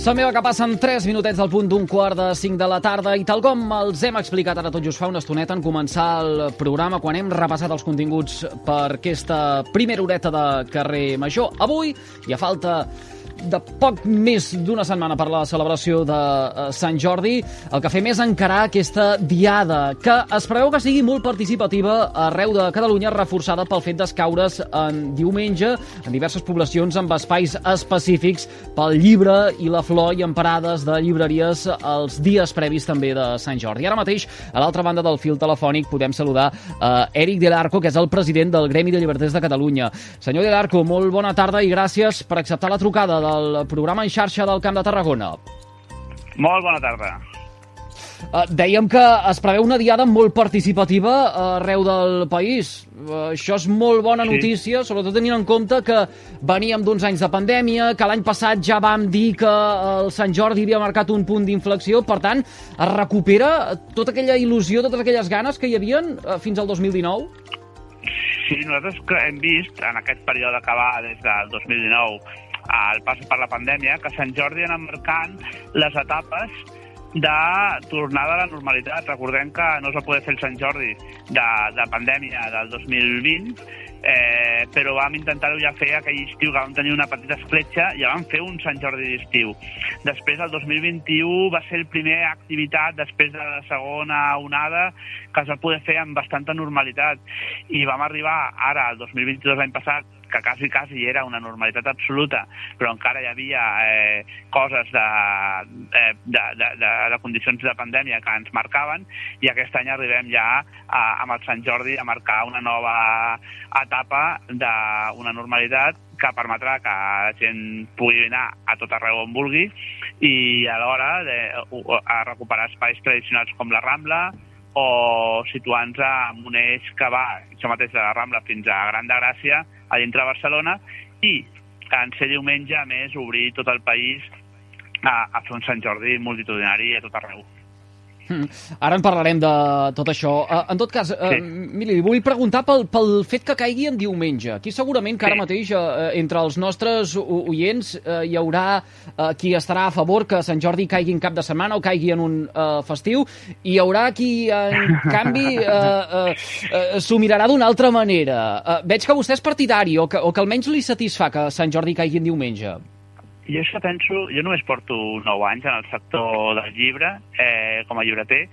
Som meva que passen 3 minutets del punt d'un quart de 5 de la tarda i tal com els hem explicat ara tot just fa una estoneta en començar el programa quan hem repassat els continguts per aquesta primera horeta de carrer Major. Avui, i a falta de poc més d'una setmana per la celebració de uh, Sant Jordi, el que fem és encarar aquesta diada, que es preveu que sigui molt participativa arreu de Catalunya, reforçada pel fet d'escaure's en diumenge en diverses poblacions amb espais específics pel llibre i la flor i en parades de llibreries els dies previs també de Sant Jordi. Ara mateix, a l'altra banda del fil telefònic, podem saludar uh, Eric Del Arco, que és el president del Gremi de Lliberters de Catalunya. Senyor Del Arco, molt bona tarda i gràcies per acceptar la trucada de del programa en xarxa del Camp de Tarragona. Molt bona tarda. Uh, dèiem que es preveu una diada molt participativa arreu del país. Uh, això és molt bona sí. notícia, sobretot tenint en compte que veníem d'uns anys de pandèmia, que l'any passat ja vam dir que el Sant Jordi havia marcat un punt d'inflexió, per tant, es recupera tota aquella il·lusió, totes aquelles ganes que hi havien uh, fins al 2019? Sí, nosaltres hem vist en aquest període que va des del 2019 al pas per la pandèmia, que Sant Jordi ha marcant les etapes de tornada a la normalitat. Recordem que no es va poder fer el Sant Jordi de, de pandèmia del 2020, eh, però vam intentar-ho ja fer aquell estiu, que vam tenir una petita escletxa i ja vam fer un Sant Jordi d'estiu. Després, el 2021, va ser el primer activitat després de la segona onada que es va poder fer amb bastanta normalitat. I vam arribar ara, el 2022, l'any passat, que quasi, quasi era una normalitat absoluta, però encara hi havia eh, coses de, eh, de, de, de, de condicions de pandèmia que ens marcaven, i aquest any arribem ja a, amb el Sant Jordi a marcar una nova etapa d'una normalitat que permetrà que la gent pugui anar a tot arreu on vulgui i alhora de, a recuperar espais tradicionals com la Rambla, o situant-nos en un eix que va, això mateix, de la Rambla fins a Gran de Gràcia, a dintre de Barcelona, i en ser diumenge, a més, obrir tot el país a, a fer un Sant Jordi multitudinari a tot arreu. Ara en parlarem de tot això. Uh, en tot cas, uh, sí. miri, li vull preguntar pel, pel fet que caigui en diumenge. Aquí segurament que sí. ara mateix, uh, entre els nostres oients, hi haurà qui estarà a favor que Sant Jordi caigui en cap de setmana o caigui en un festiu, i hi haurà qui, en canvi, s'ho mirarà d'una altra manera. Veig que vostè és partidari, o que, o que almenys li satisfà que Sant Jordi caigui en diumenge jo això penso, jo només porto 9 anys en el sector del llibre, eh, com a llibreter,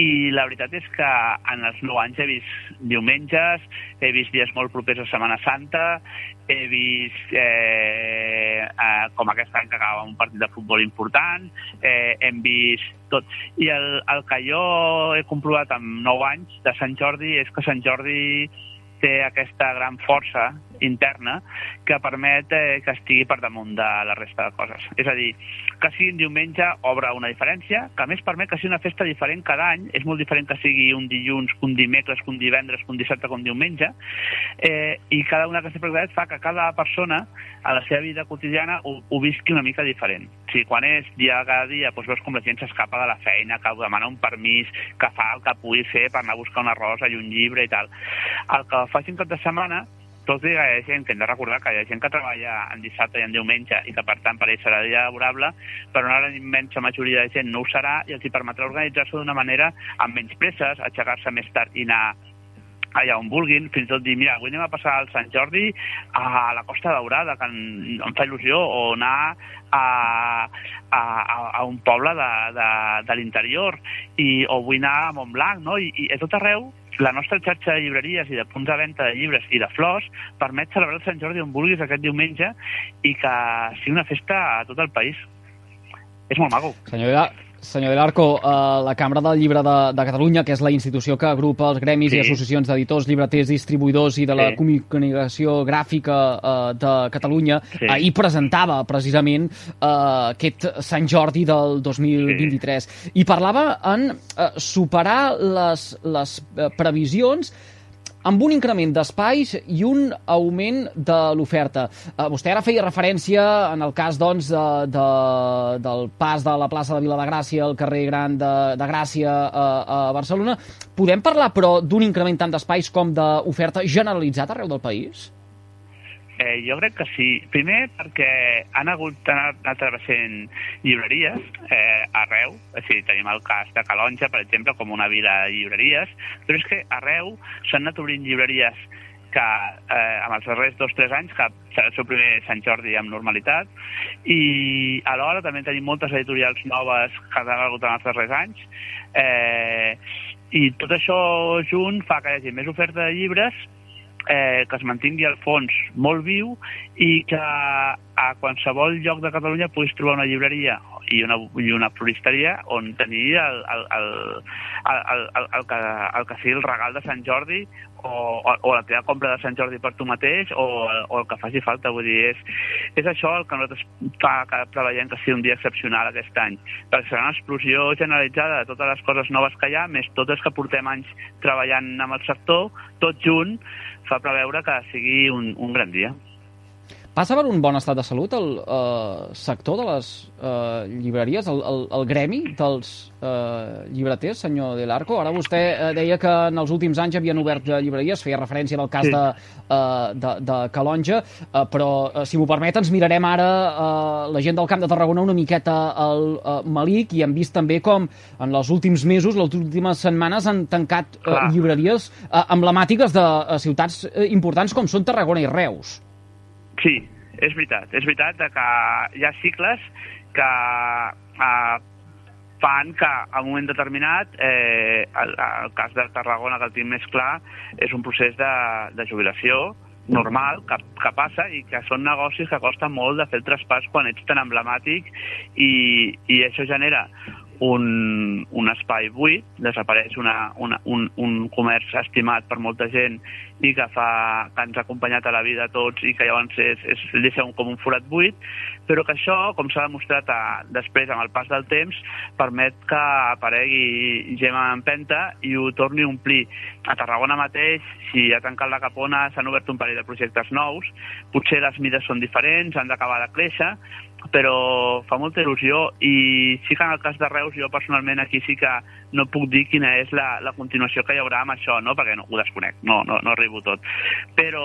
i la veritat és que en els 9 anys he vist diumenges, he vist dies molt propers a Setmana Santa, he vist eh, eh, com aquest any que acaba un partit de futbol important, eh, hem vist tot. I el, el que jo he comprovat amb 9 anys de Sant Jordi és que Sant Jordi té aquesta gran força interna que permet eh, que estigui per damunt de la resta de coses. És a dir, que sigui un diumenge obre una diferència, que a més permet que sigui una festa diferent cada any, és molt diferent que sigui un dilluns, un dimecres, un divendres, un dissabte, un diumenge, eh, i cada una d'aquestes peculiaritats fa que cada persona a la seva vida quotidiana ho, ho visqui una mica diferent. O sigui, quan és dia cada dia, doncs veus com la gent s'escapa de la feina, que demana un permís, que fa el que pugui fer per anar a buscar una rosa i un llibre i tal. El que faci un cap de setmana tot i que hi ha gent que hem de recordar que hi ha gent que treballa en dissabte i en diumenge i que per tant per ell serà dia laborable, però una immensa majoria de gent no ho serà i els hi permetrà organitzar-se d'una manera amb menys presses, aixecar-se més tard i anar allà on vulguin, fins i tot dir, mira, avui anem a passar al Sant Jordi a la Costa Daurada, que em, em fa il·lusió, o anar a, a, a un poble de, de, de l'interior, o vull anar a Montblanc, no? I, i a tot arreu la nostra xarxa de llibreries i de punts de venda de llibres i de flors permet celebrar el Sant Jordi on vulguis aquest diumenge i que sigui una festa a tot el país. És molt maco. Senyora, Senyor Del Arco, uh, la Cambra del Llibre de, de Catalunya, que és la institució que agrupa els gremis sí. i associacions d'editors, llibreters, distribuïdors i de la sí. comunicació gràfica uh, de Catalunya, sí. ahir presentava precisament uh, aquest Sant Jordi del 2023 sí. i parlava en uh, superar les, les previsions amb un increment d'espais i un augment de l'oferta. Uh, vostè ara feia referència, en el cas doncs, de, de, del pas de la plaça de Vila de Gràcia al carrer Gran de, de Gràcia a, a Barcelona. Podem parlar, però, d'un increment tant d'espais com d'oferta generalitzat arreu del país? Eh, jo crec que sí. Primer perquè han hagut d'anar travessant llibreries eh, arreu. O sigui, tenim el cas de Calonja, per exemple, com una vila de llibreries, però és que arreu s'han anat obrint llibreries que eh, amb els darrers dos o tres anys, que serà el seu primer Sant Jordi amb normalitat, i alhora també tenim moltes editorials noves que han hagut en els darrers anys, eh, i tot això junt fa que hi hagi més oferta de llibres eh, que es mantingui el fons molt viu i que a qualsevol lloc de Catalunya puguis trobar una llibreria i una, i una floristeria on tenir el, el, el, el, el, el, que, el que sigui el regal de Sant Jordi o, o, la teva compra de Sant Jordi per tu mateix o, o el que faci falta. Vull dir, és, és això el que nosaltres fa que preveiem que sigui un dia excepcional aquest any, perquè serà una explosió generalitzada de totes les coses noves que hi ha, més totes que portem anys treballant amb el sector, tot junt, fa preveure que sigui un, un gran dia. Passa per un bon estat de salut el eh, sector de les eh, llibreries, el, el, el gremi dels eh, llibreters, senyor De l'Arco? Ara vostè eh, deia que en els últims anys havien obert llibreries, feia referència del cas sí. de, eh, de, de Calonja, eh, però eh, si m'ho permet ens mirarem ara eh, la gent del Camp de Tarragona una miqueta al eh, Malic i hem vist també com en els últims mesos, les últimes setmanes han tancat eh, llibreries eh, emblemàtiques de eh, ciutats eh, importants com són Tarragona i Reus. Sí, és veritat. És veritat que hi ha cicles que eh, fan que a un moment determinat, eh, el, el cas de Tarragona, que el tinc més clar, és un procés de, de jubilació normal que, que passa i que són negocis que costa molt de fer el traspàs quan ets tan emblemàtic i, i això genera un, un espai buit, desapareix una, una, un, un comerç estimat per molta gent i que, fa, que ens ha acompanyat a la vida a tots i que llavors és, és, deixa un, com un forat buit, però que això, com s'ha demostrat a, després amb el pas del temps, permet que aparegui en empenta i ho torni a omplir. A Tarragona mateix, si ha tancat la Capona, s'han obert un parell de projectes nous, potser les mides són diferents, han d'acabar de créixer, però fa molta il·lusió i sí que en el cas de Reus jo personalment aquí sí que no puc dir quina és la, la continuació que hi haurà amb això, no? perquè no, ho desconec, no, no, no arribo tot. Però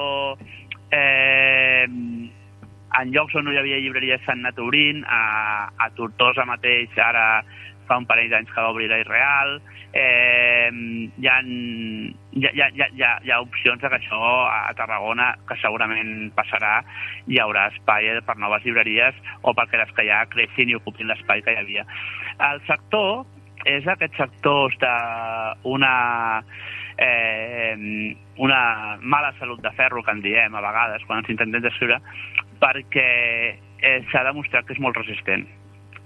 eh, en llocs on no hi havia llibreries s'han anat obrint, a, a Tortosa mateix ara fa un parell d'anys que va obrir Real, eh, hi, ha, hi, ha, hi, ha, hi, ha, hi ha opcions de que això a Tarragona, que segurament passarà, hi haurà espai per noves llibreries o perquè les que ha creixin i ocupin l'espai que hi havia. El sector és aquests sectors d'una eh, una mala salut de ferro, que en diem a vegades quan ens intentem descriure, perquè eh, s'ha demostrat que és molt resistent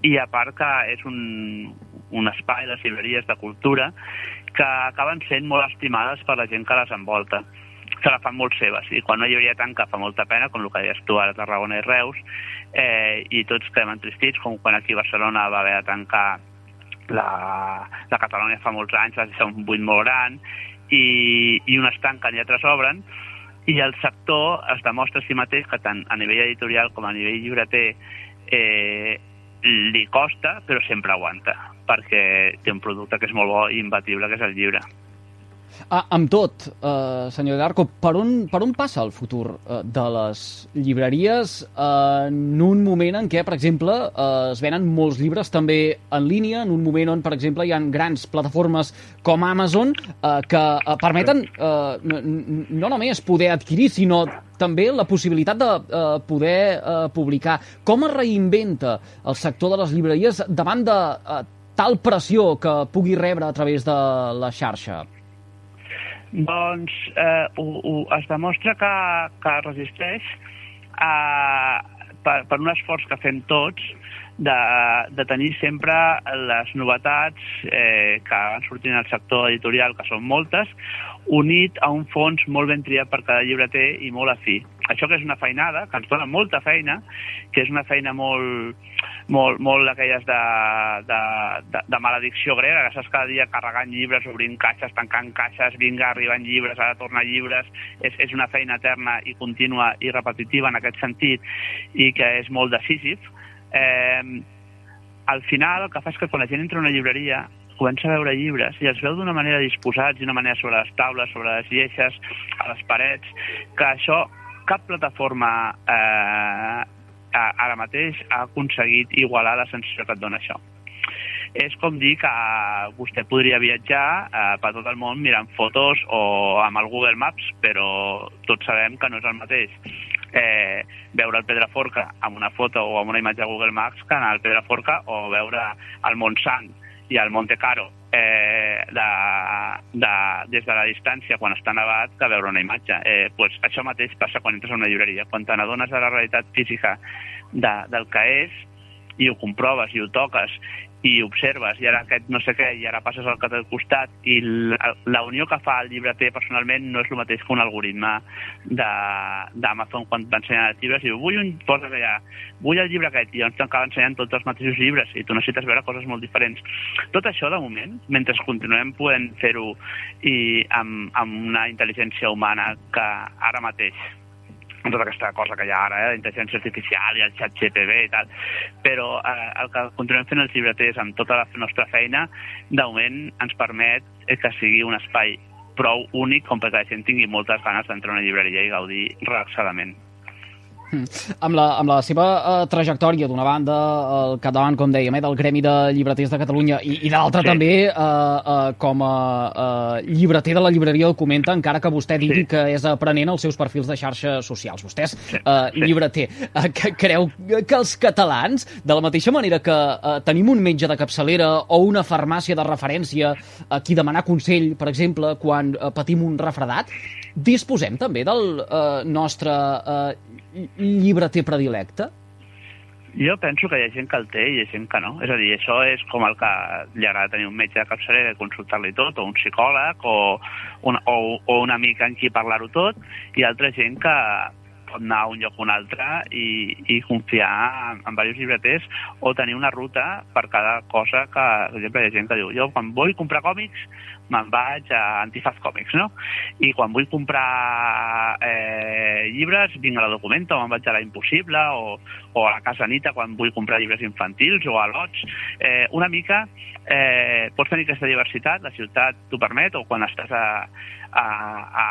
i a part que és un, un espai, les llibreries de cultura, que acaben sent molt estimades per la gent que les envolta se la fan molt seves, i quan una llibreria tanca fa molta pena, com el que deies tu a Tarragona i Reus, eh, i tots quedem entristits, com quan aquí a Barcelona va haver de tancar la, la Catalunya fa molts anys, va ser un buit molt gran, i, i unes tanquen i altres obren, i el sector es demostra a si mateix que tant a nivell editorial com a nivell llibreter eh, li costa, però sempre aguanta, perquè té un producte que és molt bo i imbatible, que és el llibre. Ah, amb tot, eh, senyor D'Arco, per, on, per on passa el futur eh, de les llibreries eh, en un moment en què, per exemple, eh, es venen molts llibres també en línia, en un moment on, per exemple, hi ha grans plataformes com Amazon eh, que eh, permeten eh, no només poder adquirir, sinó també la possibilitat de eh, poder eh, publicar. Com es reinventa el sector de les llibreries davant de eh, tal pressió que pugui rebre a través de la xarxa? Doncs eh, ho, ho, es demostra que, que resisteix a, per, per un esforç que fem tots de, de tenir sempre les novetats eh, que van sortint al sector editorial, que són moltes, unit a un fons molt ben triat per cada llibreter i molt afí. Això que és una feinada, que ens dona molta feina, que és una feina molt, molt, molt d'aquelles de, de, de, de maledicció grega, que estàs cada dia carregant llibres, obrint caixes, tancant caixes, vinga, arribant llibres, ara tornar llibres, és, és una feina eterna i contínua i repetitiva en aquest sentit i que és molt decisiv. Eh, al final el que fa és que quan la gent entra a una llibreria comença a veure llibres i els veu d'una manera disposats, d'una manera sobre les taules, sobre les lleixes, a les parets, que això cap plataforma eh, ara mateix ha aconseguit igualar la sensació que et dona això. És com dir que vostè podria viatjar eh, per tot el món mirant fotos o amb el Google Maps, però tots sabem que no és el mateix eh, veure el Pedraforca amb una foto o amb una imatge de Google Maps que anar al Pedraforca o veure el Montsant i el Monte Caro eh, de, de, des de la distància quan està nevat que veure una imatge. Eh, pues això mateix passa quan entres a una llibreria. Quan te n'adones de la realitat física de, del que és i ho comproves i ho toques i observes, i ara aquest no sé què, i ara passes al cap del costat, i la unió que fa el llibreter personalment no és el mateix que un algoritme d'Amazon quan t'ensenya els llibres, i diu, vull un, posa allà, vull el llibre aquest, i llavors t'acaba ensenyant tots els mateixos llibres, i tu necessites veure coses molt diferents. Tot això, de moment, mentre continuem podent fer-ho i amb, amb una intel·ligència humana que ara mateix amb tota aquesta cosa que hi ha ara, eh, intel·ligència artificial i el xat GPB i tal, però eh, el que continuem fent els llibreters amb tota la nostra feina, de moment ens permet que sigui un espai prou únic com perquè la gent tingui moltes ganes d'entrar a una llibreria i gaudir relaxadament. Mm. Amb, la, amb la seva uh, trajectòria, d'una banda, el capdavant, com dèiem, eh, del Gremi de Llibreters de Catalunya, i, i d'altra sí. també uh, uh, com a uh, llibreter de la llibreria Documenta, encara que vostè digui sí. que és aprenent els seus perfils de xarxes socials. Vostè és sí. llibreter. Uh, que, creu que els catalans, de la mateixa manera que uh, tenim un metge de capçalera o una farmàcia de referència a qui demanar consell, per exemple, quan uh, patim un refredat, disposem també del uh, nostre llibreter predilecte? Jo penso que hi ha gent que el té i hi ha gent que no. És a dir, això és com el que li agrada tenir un metge de capçalera i consultar-li tot, o un psicòleg, o un, o, o un amic en qui parlar-ho tot, i altra gent que pot anar a un lloc o un altre i, i confiar en, en diversos llibreters o tenir una ruta per cada cosa que, per exemple, hi ha gent que diu jo quan vull comprar còmics me'n vaig a Antifaz Còmics, no? I quan vull comprar eh, llibres, vinc a la Documenta o me'n vaig a la Impossible o, o a la Casa Nita quan vull comprar llibres infantils o a l'Ots. Eh, una mica eh, pots tenir aquesta diversitat, la ciutat t'ho permet, o quan estàs a, a, a,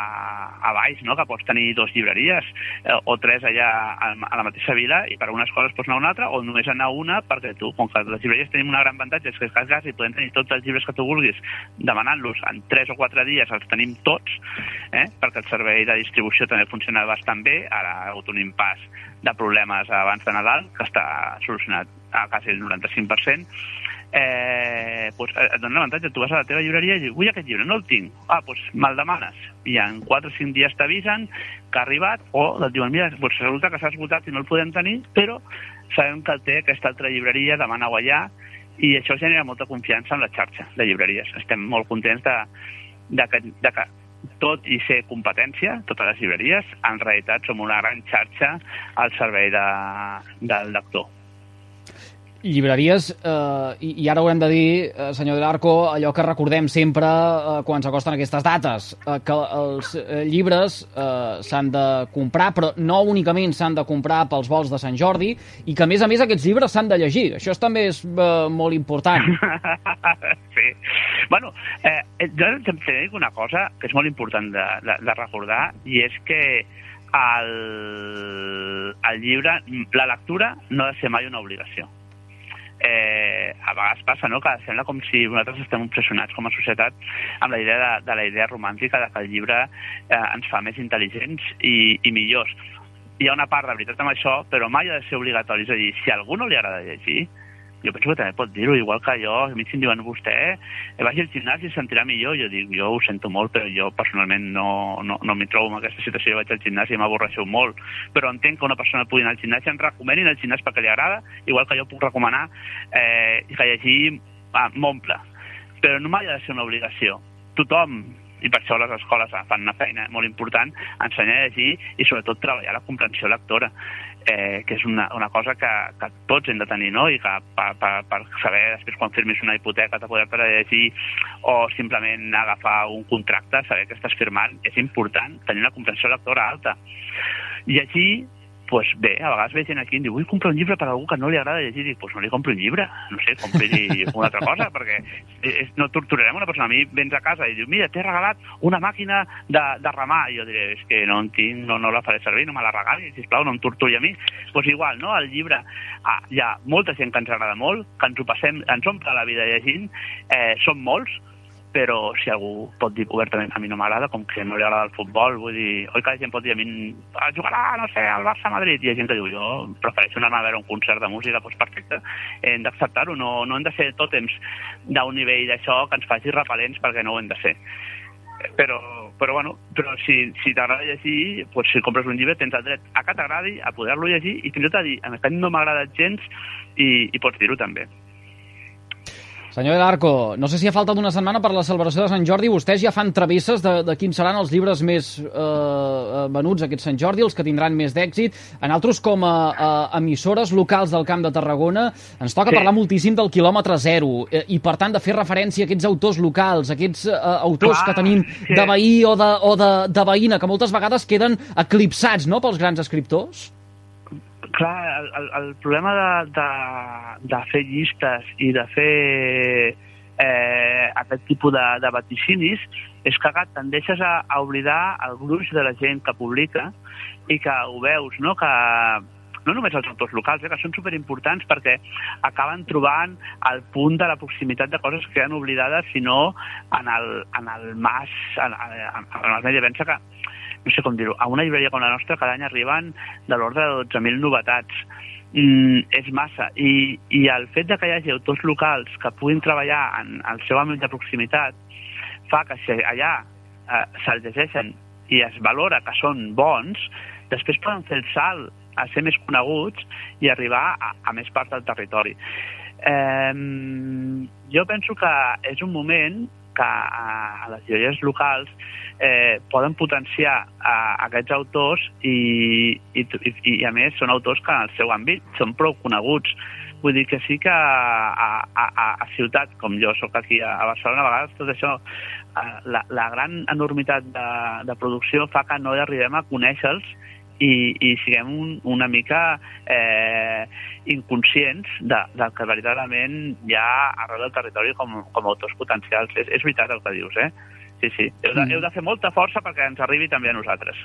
a baix, no? que pots tenir dues llibreries eh, o tres allà a, a la mateixa vila i per algunes coses pots anar a una altra o només anar a una perquè tu, com que les llibreries tenim una gran avantatge és que cas gas i podem tenir tots els llibres que tu vulguis demanant-los en tres o quatre dies els tenim tots eh? perquè el servei de distribució també funciona bastant bé ara ha hagut un impàs de problemes abans de Nadal que està solucionat a quasi el 95% eh, eh, et dona l'avantatge, tu vas a la teva llibreria i dius, vull aquest llibre, no el tinc. Ah, doncs me'l demanes. I en 4 o 5 dies t'avisen que ha arribat o et diuen, mira, pues, resulta que s'ha esgotat i no el podem tenir, però sabem que el té aquesta altra llibreria, demana-ho allà, i això genera molta confiança en la xarxa de llibreries. Estem molt contents de, de, que, de que tot i ser competència, totes les llibreries, en realitat som una gran xarxa al servei de, del lector llibreries, eh, i, i ara ho hem de dir, eh, senyor de l'Arco, allò que recordem sempre eh, quan s'acosten aquestes dates, eh, que els eh, llibres eh, s'han de comprar, però no únicament s'han de comprar pels vols de Sant Jordi, i que a més a més aquests llibres s'han de llegir. Això també és eh, molt important. sí. Bueno, eh, jo també dic una cosa que és molt important de, de, de recordar, i és que el, el llibre, la lectura no ha de ser mai una obligació eh, a vegades passa no? que sembla com si nosaltres estem obsessionats com a societat amb la idea de, de la idea romàntica de que el llibre eh, ens fa més intel·ligents i, i millors. Hi ha una part de veritat amb això, però mai ha de ser obligatori. És a dir, si a algú no li agrada llegir, jo penso que també pot dir-ho, igual que jo, a mi si em diuen vostè, eh, vagi al gimnàs i sentirà millor, jo dic, jo ho sento molt, però jo personalment no, no, no m'hi trobo en aquesta situació, jo vaig al gimnàs i m'avorreixo molt, però entenc que una persona pugui anar al gimnàs i em recomani al gimnàs perquè li agrada, igual que jo puc recomanar eh, que llegir ah, m'omple, però no mai ha de ser una obligació. Tothom i per això les escoles fan una feina molt important, ensenyar a llegir i sobretot treballar la comprensió lectora, eh, que és una, una cosa que, que tots hem de tenir, no? I que per, per, per saber després quan firmis una hipoteca de poder per llegir o simplement agafar un contracte, saber que estàs firmant, és important tenir una comprensió lectora alta. Llegir pues bé, a vegades ve gent aquí i em diu vull comprar un llibre per a algú que no li agrada llegir i dic, pues no li compri un llibre, no sé, compri una altra cosa, perquè és, no torturarem una persona. A mi vens a casa i diu, mira, t'he regalat una màquina de, de remar. I jo diré, és que no en tinc, no, no la faré servir, no me la regali, sisplau, no em torturi a mi. Doncs pues igual, no? El llibre, ah, hi ha molta gent que ens agrada molt, que ens ho passem, ens omple la vida llegint, eh, som molts, però si algú pot dir obertament a mi no m'agrada, com que no li agrada el futbol, vull dir, oi que la gent pot dir a mi jugarà, no sé, al Barça-Madrid, i hi ha gent que diu, jo prefereixo anar a veure un concert de música, doncs perfecte, hem d'acceptar-ho, no, no hem de ser tot temps d'un nivell d'això que ens faci repel·lents perquè no ho hem de ser. Però, però, bueno, però si, si t'agrada llegir, doncs si compres un llibre tens el dret a que t'agradi, a poder-lo llegir i fins i tot a dir, a mi no m'agrada gens i, i pots dir-ho també. Senyor de Arco, no sé si ha faltat una setmana per la celebració de Sant Jordi. Vostès ja fan travesses de, de quins seran els llibres més eh, eh, venuts aquest Sant Jordi, els que tindran més d'èxit. En altres, com a, a emissores locals del Camp de Tarragona, ens toca sí. parlar moltíssim del quilòmetre zero eh, i, per tant, de fer referència a aquests autors locals, aquests eh, autors Clar, que tenim sí. de veí o de, o de, de veïna, que moltes vegades queden eclipsats no?, pels grans escriptors clar, el, el, problema de, de, de fer llistes i de fer eh, aquest tipus de, de vaticinis és que tendeixes a, a oblidar el gruix de la gent que publica i que ho veus, no? que no només els autors locals, eh, que són superimportants perquè acaben trobant el punt de la proximitat de coses que han oblidades, sinó en el, en el mas, en, en, en, el medi. Pensa que no sé com dir-ho, a una llibreria com la nostra cada any arriben de l'ordre de 12.000 novetats. Mm, és massa. I, I el fet de que hi hagi autors locals que puguin treballar en el seu àmbit de proximitat fa que si allà eh, se'ls llegeixen i es valora que són bons, després poden fer el salt a ser més coneguts i arribar a, a més parts del territori. Eh, jo penso que és un moment que a, a les llibreries locals eh, poden potenciar a, a aquests autors i, i, i, i, a més, són autors que en el seu àmbit són prou coneguts. Vull dir que sí que a, a, a, ciutat, com jo sóc aquí a, Barcelona, a vegades tot això, eh, la, la gran enormitat de, de producció fa que no arribem a conèixer-los i, i siguem un, una mica eh, inconscients de, del que veritablement hi ha arreu del territori com, com a autors potencials. És, és veritat el que dius, eh? sí, sí. Heu de, mm. heu de fer molta força perquè ens arribi també a nosaltres.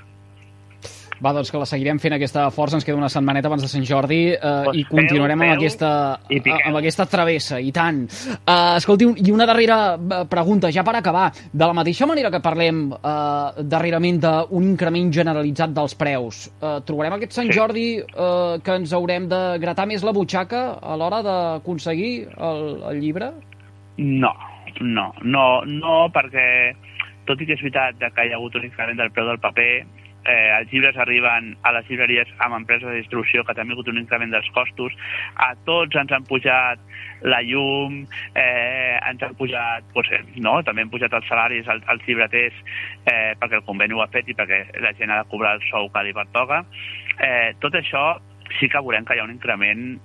Va, doncs que la seguirem fent aquesta força, ens queda una setmaneta abans de Sant Jordi eh, pues i continuarem feu, amb, aquesta, amb aquesta travessa, i tant. Uh, escolti, i una darrera eh, pregunta, ja per acabar. De la mateixa manera que parlem uh, darrerament d'un increment generalitzat dels preus, uh, trobarem aquest Sant sí. Jordi uh, que ens haurem de gratar més la butxaca a l'hora d'aconseguir el, el llibre? No, no, no, no perquè tot i que és veritat que hi ha hagut un increment del preu del paper, eh, els llibres arriben a les llibreries amb empreses de distribució que també ha hagut un increment dels costos, a tots ens han pujat la llum, eh, ens han pujat, eh, no? també han pujat els salaris als, als llibreters eh, perquè el conveni ho ha fet i perquè la gent ha de cobrar el sou que li pertoca. Eh, tot això sí que veurem que hi ha un increment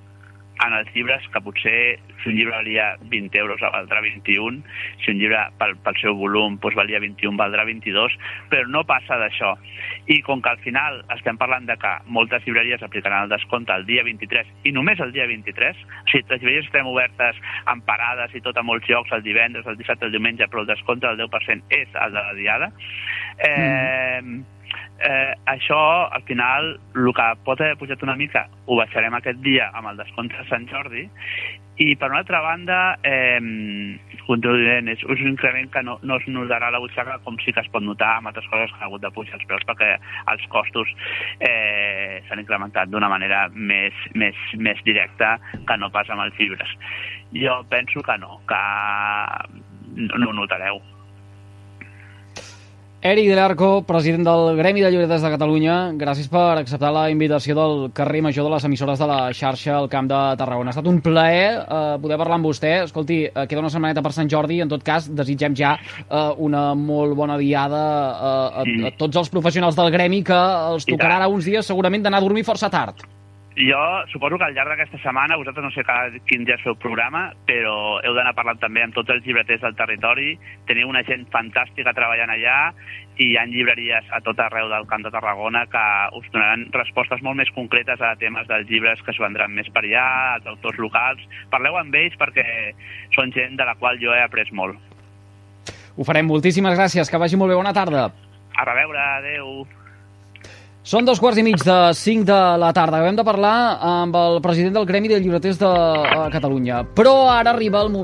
en els llibres que potser si un llibre valia 20 euros valdrà 21, si un llibre pel, pel seu volum doncs, valia 21 valdrà 22, però no passa d'això. I com que al final estem parlant de que moltes llibreries aplicaran el descompte el dia 23 i només el dia 23, o sigui, les llibreries estem obertes amb parades i tot a molts llocs el divendres, el dissabte, el diumenge, però el descompte del 10% és el de la diada, eh, mm eh, això, al final, el que pot haver pujat una mica, ho baixarem aquest dia amb el descompte de Sant Jordi, i per una altra banda, eh, dient, és un increment que no, no es notarà la butxaca com sí que es pot notar amb altres coses que han hagut de pujar els preus perquè els costos eh, s'han incrementat d'una manera més, més, més directa que no pas amb els llibres. Jo penso que no, que no ho notareu. Eric de l'Arco, president del Gremi de Llibretes de Catalunya, gràcies per acceptar la invitació del carrer major de les emissores de la xarxa al Camp de Tarragona. Ha estat un plaer eh, poder parlar amb vostè. Escolti, eh, queda una setmaneta per Sant Jordi, en tot cas, desitgem ja eh, una molt bona diada eh, a, a tots els professionals del Gremi que els tocarà ara uns dies segurament d'anar a dormir força tard. Jo suposo que al llarg d'aquesta setmana, vosaltres no sé cada quin dia feu programa, però heu d'anar parlant també amb tots els llibreters del territori, teniu una gent fantàstica treballant allà i hi ha llibreries a tot arreu del Camp de Tarragona que us donaran respostes molt més concretes a temes dels llibres que es vendran més per allà, els autors locals. Parleu amb ells perquè són gent de la qual jo he après molt. Ho farem. Moltíssimes gràcies. Que vagi molt bé. Bona tarda. A reveure. Adéu. Són dos quarts i mig de cinc de la tarda. Acabem de parlar amb el president del Gremi de Llibreters de Catalunya. Però ara arriba el moment